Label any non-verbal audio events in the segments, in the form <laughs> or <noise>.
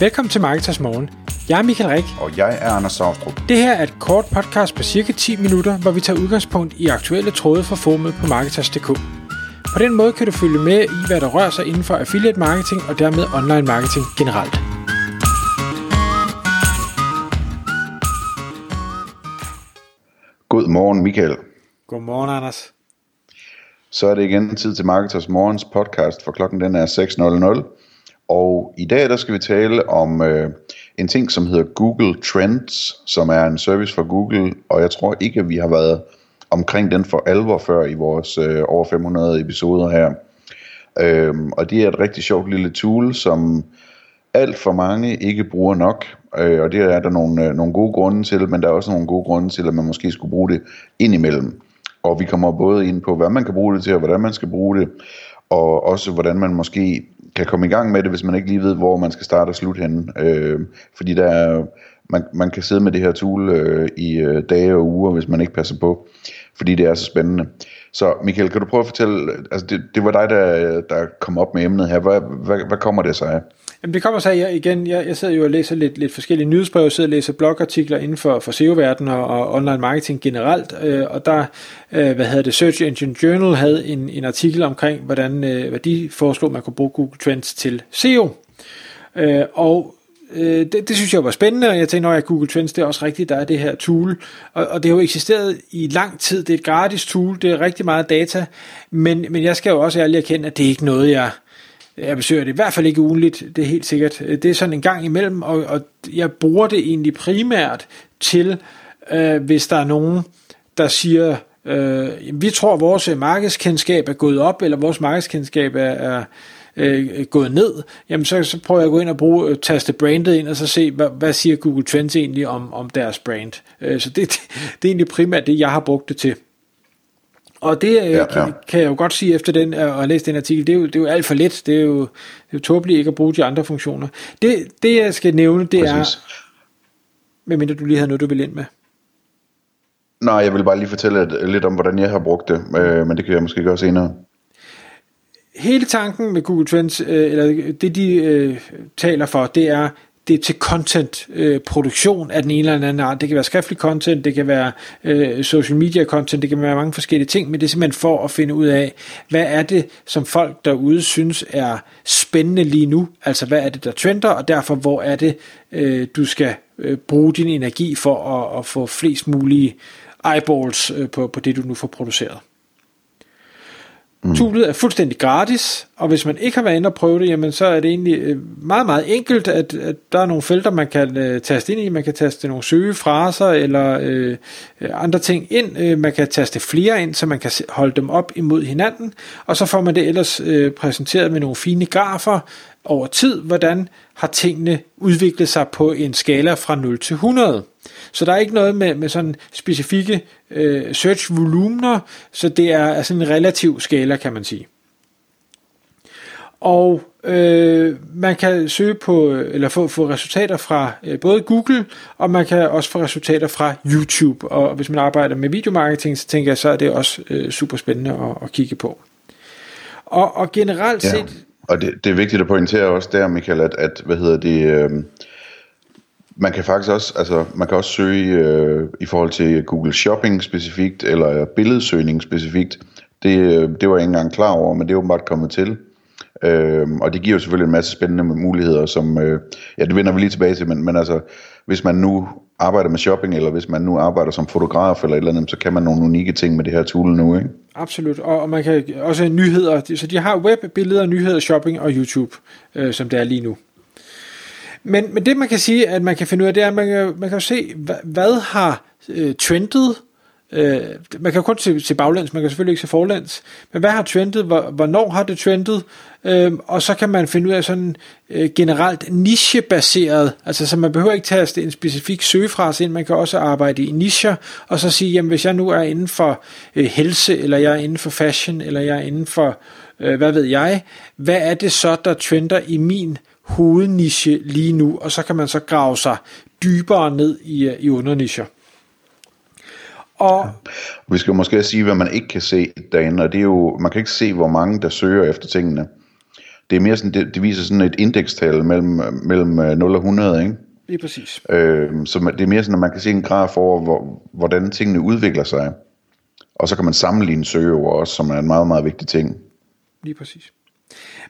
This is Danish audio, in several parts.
Velkommen til Marketers Morgen. Jeg er Michael Rik. Og jeg er Anders Saustrup. Det her er et kort podcast på cirka 10 minutter, hvor vi tager udgangspunkt i aktuelle tråde fra formet på Marketers.dk. På den måde kan du følge med i, hvad der rører sig inden for affiliate marketing og dermed online marketing generelt. God morgen, Michael. Godmorgen, Anders. Så er det igen tid til Marketers Morgens podcast, for klokken den er 6.00. Og i dag der skal vi tale om øh, en ting, som hedder Google Trends, som er en service fra Google, og jeg tror ikke, at vi har været omkring den for alvor før i vores øh, over 500 episoder her. Øhm, og det er et rigtig sjovt lille tool, som alt for mange ikke bruger nok, øh, og det er der nogle, øh, nogle gode grunde til, men der er også nogle gode grunde til, at man måske skulle bruge det indimellem. Og vi kommer både ind på, hvad man kan bruge det til, og hvordan man skal bruge det, og også hvordan man måske kan komme i gang med det, hvis man ikke lige ved, hvor man skal starte og slutte henne. Øh, fordi der er, man, man kan sidde med det her tool øh, i øh, dage og uger, hvis man ikke passer på, fordi det er så spændende. Så Michael, kan du prøve at fortælle, altså det, det var dig, der, der kom op med emnet her. Hvad, hvad, hvad kommer det så af? Jamen det kommer så jeg, igen, jeg, jeg sidder jo og læser lidt, lidt forskellige nyhedsbreve, jeg sidder og læser blogartikler inden for, for SEO-verdenen og, og online marketing generelt, øh, og der, øh, hvad hedder det, Search Engine Journal havde en, en artikel omkring, hvordan, øh, hvad de foreslog, man kunne bruge Google Trends til SEO. Øh, og øh, det, det synes jeg var spændende, og jeg tænkte, at Google Trends, det er også rigtigt, der er det her tool, og, og det har jo eksisteret i lang tid, det er et gratis tool, det er rigtig meget data, men, men jeg skal jo også ærligt erkende, at det er ikke noget, jeg jeg besøger det i hvert fald ikke ugenligt, det er helt sikkert. Det er sådan en gang imellem, og, og jeg bruger det egentlig primært til, øh, hvis der er nogen, der siger, øh, vi tror, at vores øh, markedskendskab er gået op, eller vores markedskendskab er, er øh, gået ned, jamen så, så prøver jeg at gå ind og bruge, øh, taste brandet ind, og så se, hvad, hvad siger Google Trends egentlig om, om deres brand. Øh, så det, det, <laughs> det er egentlig primært det, jeg har brugt det til. Og det øh, ja, ja. Kan, kan jeg jo godt sige efter den, at have læst den artikel, det er jo, det er jo alt for let. Det er jo, det er jo tåbeligt ikke at bruge de andre funktioner. Det, det jeg skal nævne, det Præcis. er, medmindre du lige havde noget, du vil ind med. Nej, jeg vil bare lige fortælle lidt om, hvordan jeg har brugt det, øh, men det kan jeg måske gøre senere. Hele tanken med Google Trends, eller det de øh, taler for, det er, det er til content øh, produktion af den ene eller anden art. Det kan være skriftlig content, det kan være øh, social media content, det kan være mange forskellige ting, men det er simpelthen for at finde ud af, hvad er det, som folk derude synes er spændende lige nu, altså hvad er det, der trender, og derfor hvor er det, øh, du skal øh, bruge din energi for at, at få flest mulige eyeballs øh, på, på det, du nu får produceret. Mm. Er fuldstændig gratis, og hvis man ikke har været inde og prøve det, jamen så er det egentlig øh, meget, meget enkelt, at, at der er nogle felter, man kan øh, taste ind i. Man kan taste nogle søgefraser eller øh, andre ting ind. Øh, man kan taste flere ind, så man kan holde dem op imod hinanden. Og så får man det ellers øh, præsenteret med nogle fine grafer over tid, hvordan har tingene udviklet sig på en skala fra 0 til 100. Så der er ikke noget med, med sådan specifikke øh, search-volumener, så det er altså en relativ skala, kan man sige. Og øh, man kan søge på, eller få, få resultater fra øh, både Google, og man kan også få resultater fra YouTube. Og hvis man arbejder med videomarketing, så tænker jeg, så er det også øh, super spændende at, at kigge på. Og, og generelt set... Og det, det er vigtigt at pointere også der, Michael, at, at hvad hedder det... Øh man kan faktisk også, altså, man kan også søge øh, i forhold til Google Shopping specifikt, eller billedsøgning specifikt. Det, øh, det var jeg ikke engang klar over, men det er åbenbart kommet til. Øh, og det giver jo selvfølgelig en masse spændende muligheder, som, øh, ja, det vender vi lige tilbage til, men, men altså, hvis man nu arbejder med shopping, eller hvis man nu arbejder som fotograf eller et eller andet, så kan man nogle unikke ting med det her tool nu, ikke? Absolut, og man kan også nyheder, så de har web, billeder, nyheder, shopping og YouTube, øh, som det er lige nu. Men, men det man kan sige, at man kan finde ud af, det er, at man kan, man kan se, hvad, hvad har øh, trendet, øh, man kan jo kun se, se baglands, man kan selvfølgelig ikke se forlands, men hvad har trendet, hvor, hvornår har det trendet, øh, og så kan man finde ud af sådan øh, generelt nichebaseret, altså så man behøver ikke tage en specifik søgefrase ind, man kan også arbejde i nicher, og så sige, jamen hvis jeg nu er inden for øh, helse, eller jeg er inden for fashion, eller jeg er inden for, øh, hvad ved jeg, hvad er det så, der trender i min hovedniche lige nu, og så kan man så grave sig dybere ned i, øh, i undernischer. Og, ja. Vi skal måske sige, hvad man ikke kan se derinde, og det er jo, man kan ikke se, hvor mange der søger efter tingene. det er mere sådan, det, det viser sådan et indekstal mellem, mellem 0 og 100, ikke? Lige præcis. Øh, så det er mere sådan, at man kan se en graf over, hvor, hvordan tingene udvikler sig. Og så kan man sammenligne søgeord også, som er en meget, meget vigtig ting. Lige præcis.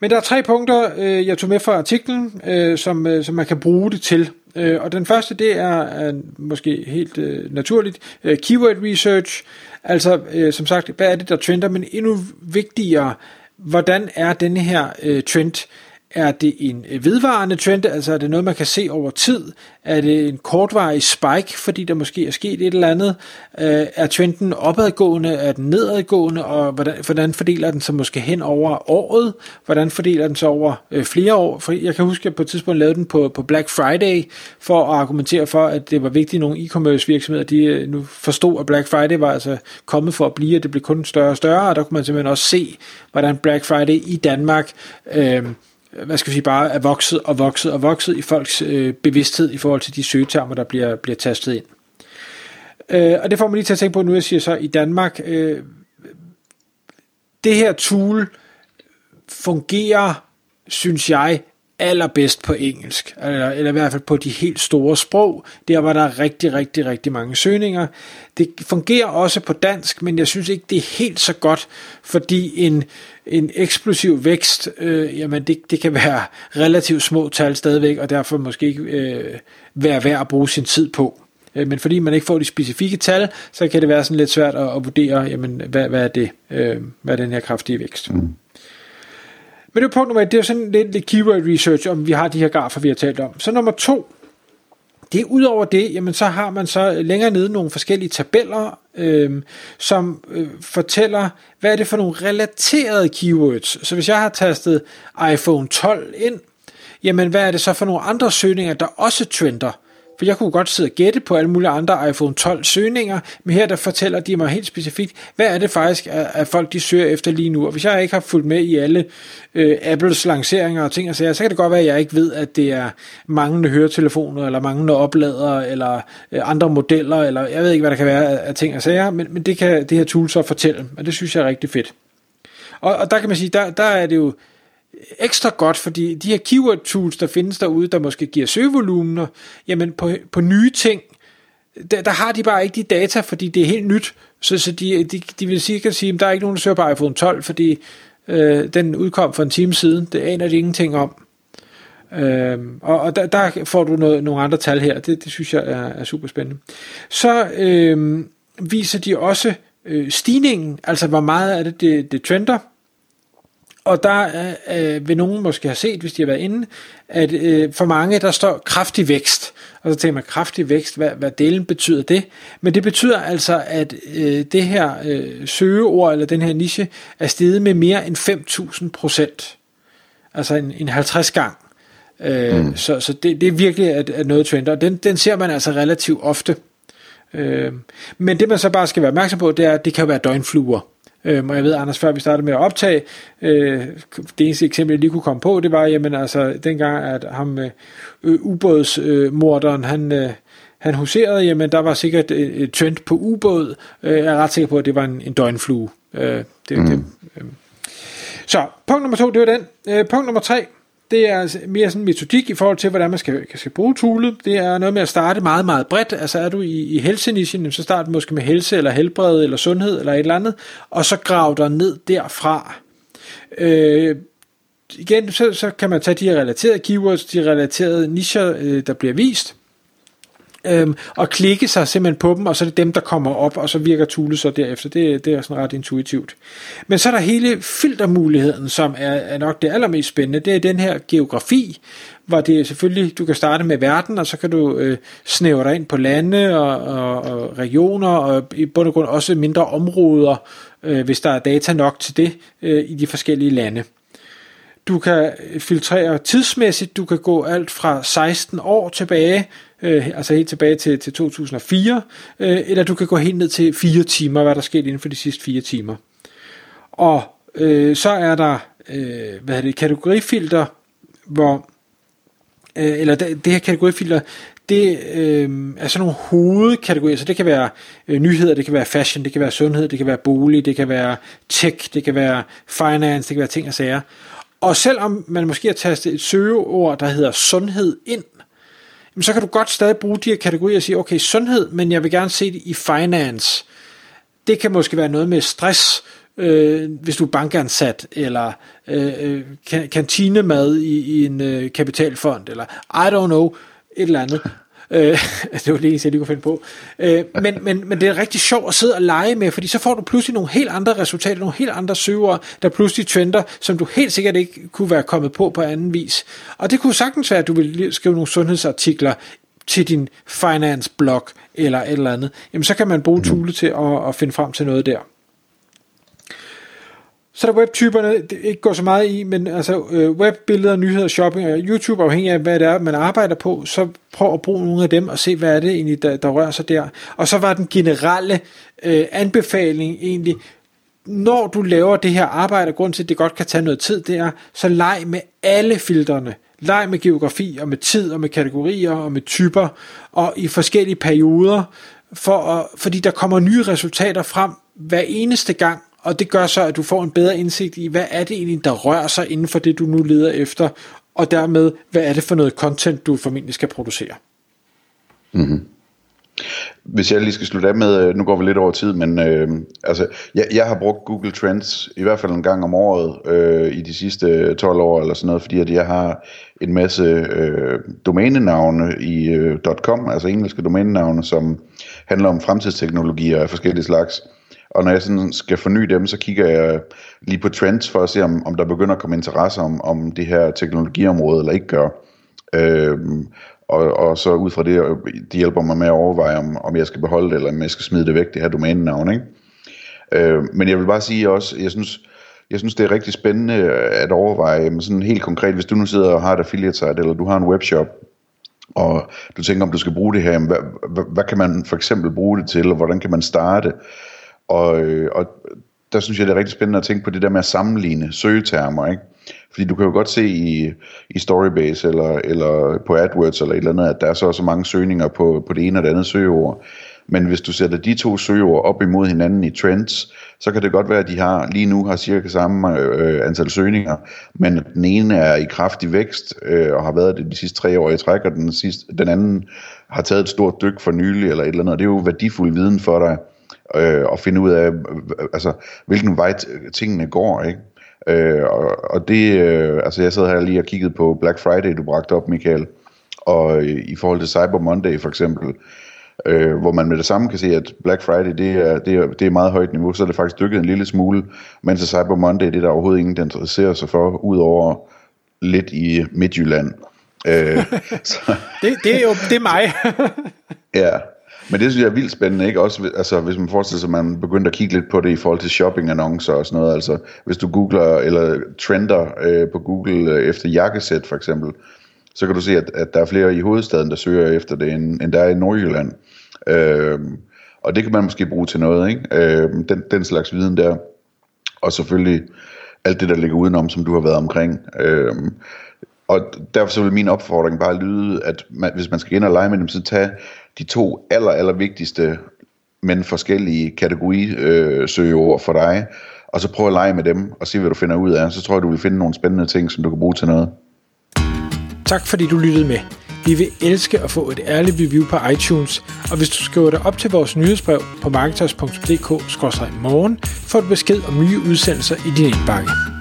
Men der er tre punkter, øh, jeg tog med fra artiklen, øh, som, øh, som man kan bruge det til. Øh, og den første, det er, er måske helt øh, naturligt, øh, keyword research. Altså, øh, som sagt, hvad er det, der trender? Men endnu vigtigere, hvordan er denne her øh, trend? Er det en øh, vedvarende trend, altså er det noget, man kan se over tid? Er det en kortvarig spike, fordi der måske er sket et eller andet? Øh, er trenden opadgående, er den nedadgående, og hvordan, hvordan fordeler den sig måske hen over året? Hvordan fordeler den sig over øh, flere år? For jeg kan huske, at jeg på et tidspunkt lavede den på, på Black Friday, for at argumentere for, at det var vigtigt, at nogle e-commerce virksomheder, de øh, nu forstod, at Black Friday var altså kommet for at blive, og det blev kun større og større, og der kunne man simpelthen også se, hvordan Black Friday i Danmark øh, hvad skal vi sige, bare er vokset og vokset og vokset i folks øh, bevidsthed i forhold til de søgetermer, der bliver, bliver tastet ind. Øh, og det får man lige til at tænke på nu, jeg siger så i Danmark, øh, det her tool fungerer, synes jeg, allerbedst på engelsk, eller, eller i hvert fald på de helt store sprog, der var der rigtig, rigtig, rigtig mange søgninger. Det fungerer også på dansk, men jeg synes ikke, det er helt så godt, fordi en, en eksplosiv vækst, øh, jamen det, det kan være relativt små tal stadigvæk, og derfor måske ikke øh, være værd at bruge sin tid på. Øh, men fordi man ikke får de specifikke tal, så kan det være sådan lidt svært at, at vurdere, jamen, hvad, hvad er det, øh, hvad er den her kraftige vækst. Mm. Men det er punkt nummer et, det er sådan lidt, lidt keyword research, om vi har de her grafer, vi har talt om. Så nummer to, det er ud over det, jamen så har man så længere nede nogle forskellige tabeller, øh, som øh, fortæller, hvad er det for nogle relaterede keywords. Så hvis jeg har tastet iPhone 12 ind, jamen hvad er det så for nogle andre søgninger, der også trender? For jeg kunne godt sidde og gætte på alle mulige andre iPhone 12 søgninger, men her der fortæller de mig helt specifikt, hvad er det faktisk, at folk de søger efter lige nu. Og hvis jeg ikke har fulgt med i alle øh, Apples lanceringer og ting og sager, så kan det godt være, at jeg ikke ved, at det er manglende høretelefoner, eller manglende opladere, eller øh, andre modeller, eller jeg ved ikke, hvad der kan være af, af ting og sager, men, men det kan det her tool så fortælle, og det synes jeg er rigtig fedt. Og, og der kan man sige, der, der er det jo ekstra godt, fordi de her keyword tools, der findes derude, der måske giver søgevolumener, jamen på, på nye ting, der, der har de bare ikke de data, fordi det er helt nyt. Så, så de, de, de vil sikkert sige, at der er ikke nogen, der søger på iPhone 12, fordi øh, den udkom for en time siden. Det aner de ingenting om. Øh, og og der, der får du noget, nogle andre tal her. Det, det synes jeg er, er super spændende. Så øh, viser de også øh, stigningen, altså hvor meget er det, det, det trender. Og der øh, vil nogen måske have set, hvis de har været inde, at øh, for mange der står kraftig vækst. Og så tænker man, kraftig vækst, hvad, hvad delen betyder det? Men det betyder altså, at øh, det her øh, søgeord, eller den her niche, er steget med mere end 5.000 procent. Altså en, en 50 gang. Øh, mm. Så, så det, det er virkelig at, at noget trender, og den, den ser man altså relativt ofte. Øh, men det man så bare skal være opmærksom på, det er, at det kan være døgnfluer. Øh, og jeg ved, Anders, før vi startede med at optage, øh, det eneste eksempel, jeg lige kunne komme på, det var, jamen altså, dengang, at ham øh, ubådsmorderen, han, øh, han huserede, jamen der var sikkert et, et trend på ubåd. Øh, jeg er ret sikker på, at det var en, en døgnflue. Øh, det, mm. det, øh. Så, punkt nummer to, det var den. Øh, punkt nummer tre, det er altså mere sådan metodik i forhold til, hvordan man skal, skal bruge toolet. Det er noget med at starte meget, meget bredt. Altså er du i, i helsenischen, så start måske med helse, eller helbred, eller sundhed, eller et eller andet, og så grav dig ned derfra. Øh, igen, så, så kan man tage de her relaterede keywords, de relaterede nischer, øh, der bliver vist, øhm, og klikke sig simpelthen på dem, og så er det dem, der kommer op, og så virker Tule så derefter. Det, det er sådan ret intuitivt. Men så er der hele filtermuligheden, som er, er nok det allermest spændende. Det er den her geografi, hvor det er selvfølgelig, du kan starte med verden, og så kan du øh, snævre dig ind på lande og, og, og regioner, og i bund og grund også mindre områder, øh, hvis der er data nok til det øh, i de forskellige lande. Du kan filtrere tidsmæssigt, du kan gå alt fra 16 år tilbage, øh, altså helt tilbage til, til 2004, øh, eller du kan gå helt ned til 4 timer, hvad der skete inden for de sidste 4 timer. Og øh, så er der øh, hvad er det, kategorifilter, hvor øh, eller det, det her kategorifilter, det øh, er sådan nogle hovedkategorier, så det kan være øh, nyheder, det kan være fashion, det kan være sundhed, det kan være bolig, det kan være tech, det kan være finance, det kan være ting og sager. Og selvom man måske har tastet et søgeord, der hedder sundhed ind, så kan du godt stadig bruge de her kategorier og sige, okay, sundhed, men jeg vil gerne se det i finance. Det kan måske være noget med stress, øh, hvis du er bankansat, eller øh, øh kantinemad i, i en øh, kapitalfond, eller I don't know, et eller andet. Øh, <laughs> det var det eneste, jeg lige kunne finde på. Øh, men, men, men det er rigtig sjovt at sidde og lege med, fordi så får du pludselig nogle helt andre resultater, nogle helt andre søger, der pludselig trender, som du helt sikkert ikke kunne være kommet på på anden vis. Og det kunne sagtens være, at du vil skrive nogle sundhedsartikler til din finance blog eller et eller andet. Jamen så kan man bruge toolet til at, at finde frem til noget der. Så er der webtyperne, det ikke går så meget i, men altså øh, webbilleder, nyheder, shopping og YouTube, afhængig af hvad det er, man arbejder på, så prøv at bruge nogle af dem og se, hvad er det egentlig, der, der rører sig der. Og så var den generelle øh, anbefaling egentlig, når du laver det her arbejde, grund til, at det godt kan tage noget tid, det er, så leg med alle filterne. Leg med geografi, og med tid, og med kategorier, og med typer, og i forskellige perioder, for at, fordi der kommer nye resultater frem hver eneste gang, og det gør så, at du får en bedre indsigt i, hvad er det egentlig, der rører sig inden for det, du nu leder efter, og dermed, hvad er det for noget content, du formentlig skal producere. Mm-hmm. Hvis jeg lige skal slutte af med, øh, nu går vi lidt over tid, men øh, altså, jeg, jeg har brugt Google Trends i hvert fald en gang om året øh, i de sidste 12 år eller sådan noget, fordi at jeg har en masse øh, domænenavne i øh, .com, altså engelske domænenavne, som handler om fremtidsteknologier af forskellige slags. Og når jeg sådan skal forny dem, så kigger jeg lige på trends for at se, om, om der begynder at komme interesse om, om det her teknologiområde, eller ikke gør. Øhm, og, og så ud fra det, det hjælper mig med at overveje, om, om jeg skal beholde det, eller om jeg skal smide det væk, det her domænenavn. Ikke? Øhm, men jeg vil bare sige også, jeg synes, jeg synes, det er rigtig spændende at overveje, sådan helt konkret, hvis du nu sidder og har et affiliate site, eller du har en webshop, og du tænker, om du skal bruge det her, hvad, hvad, hvad kan man for eksempel bruge det til, og hvordan kan man starte? Og, øh, og der synes jeg, det er rigtig spændende at tænke på det der med at sammenligne søgetermer, ikke? Fordi du kan jo godt se i, i Storybase eller, eller på AdWords eller et eller andet, at der er så, så mange søgninger på, på det ene og det andet søgeord. Men hvis du sætter de to søgeord op imod hinanden i trends, så kan det godt være, at de har lige nu har cirka samme øh, antal søgninger, men den ene er i kraftig vækst øh, og har været det de sidste tre år i træk, og den, sidste, den anden har taget et stort dyk for nylig eller et eller andet, og det er jo værdifuld viden for dig øh, og finde ud af, altså, hvilken vej tingene går, ikke? Øh, og, og det, øh, altså jeg sad her lige og kiggede på Black Friday, du bragte op, Michael, og øh, i forhold til Cyber Monday for eksempel, øh, hvor man med det samme kan se, at Black Friday, det er, det er, det er meget højt niveau, så er det faktisk dykket en lille smule, mens Cyber Monday, det er der overhovedet ingen, der interesserer sig for, udover lidt i Midtjylland. Øh, <laughs> så. det, det, er jo det er mig. ja, men det synes jeg er vildt spændende, ikke? Også altså, hvis man forestiller sig, at man begynder at kigge lidt på det i forhold til shoppingannoncer og sådan noget. Altså, hvis du googler eller trender øh, på Google øh, efter jakkesæt for eksempel, så kan du se, at, at der er flere i hovedstaden, der søger efter det, end, end der er i Nordjylland. Øh, og det kan man måske bruge til noget, ikke? Øh, den, den slags viden der. Og selvfølgelig alt det, der ligger udenom, som du har været omkring. Øh, og derfor så vil min opfordring bare lyde, at man, hvis man skal ind og lege med dem, så tag de to aller, aller vigtigste, men forskellige kategori øh, for dig, og så prøv at lege med dem, og se hvad du finder ud af. Så tror jeg, du vil finde nogle spændende ting, som du kan bruge til noget. Tak fordi du lyttede med. Vi vil elske at få et ærligt review på iTunes, og hvis du skriver dig op til vores nyhedsbrev på marketers.dk-morgen, får du besked om nye udsendelser i din indbakke.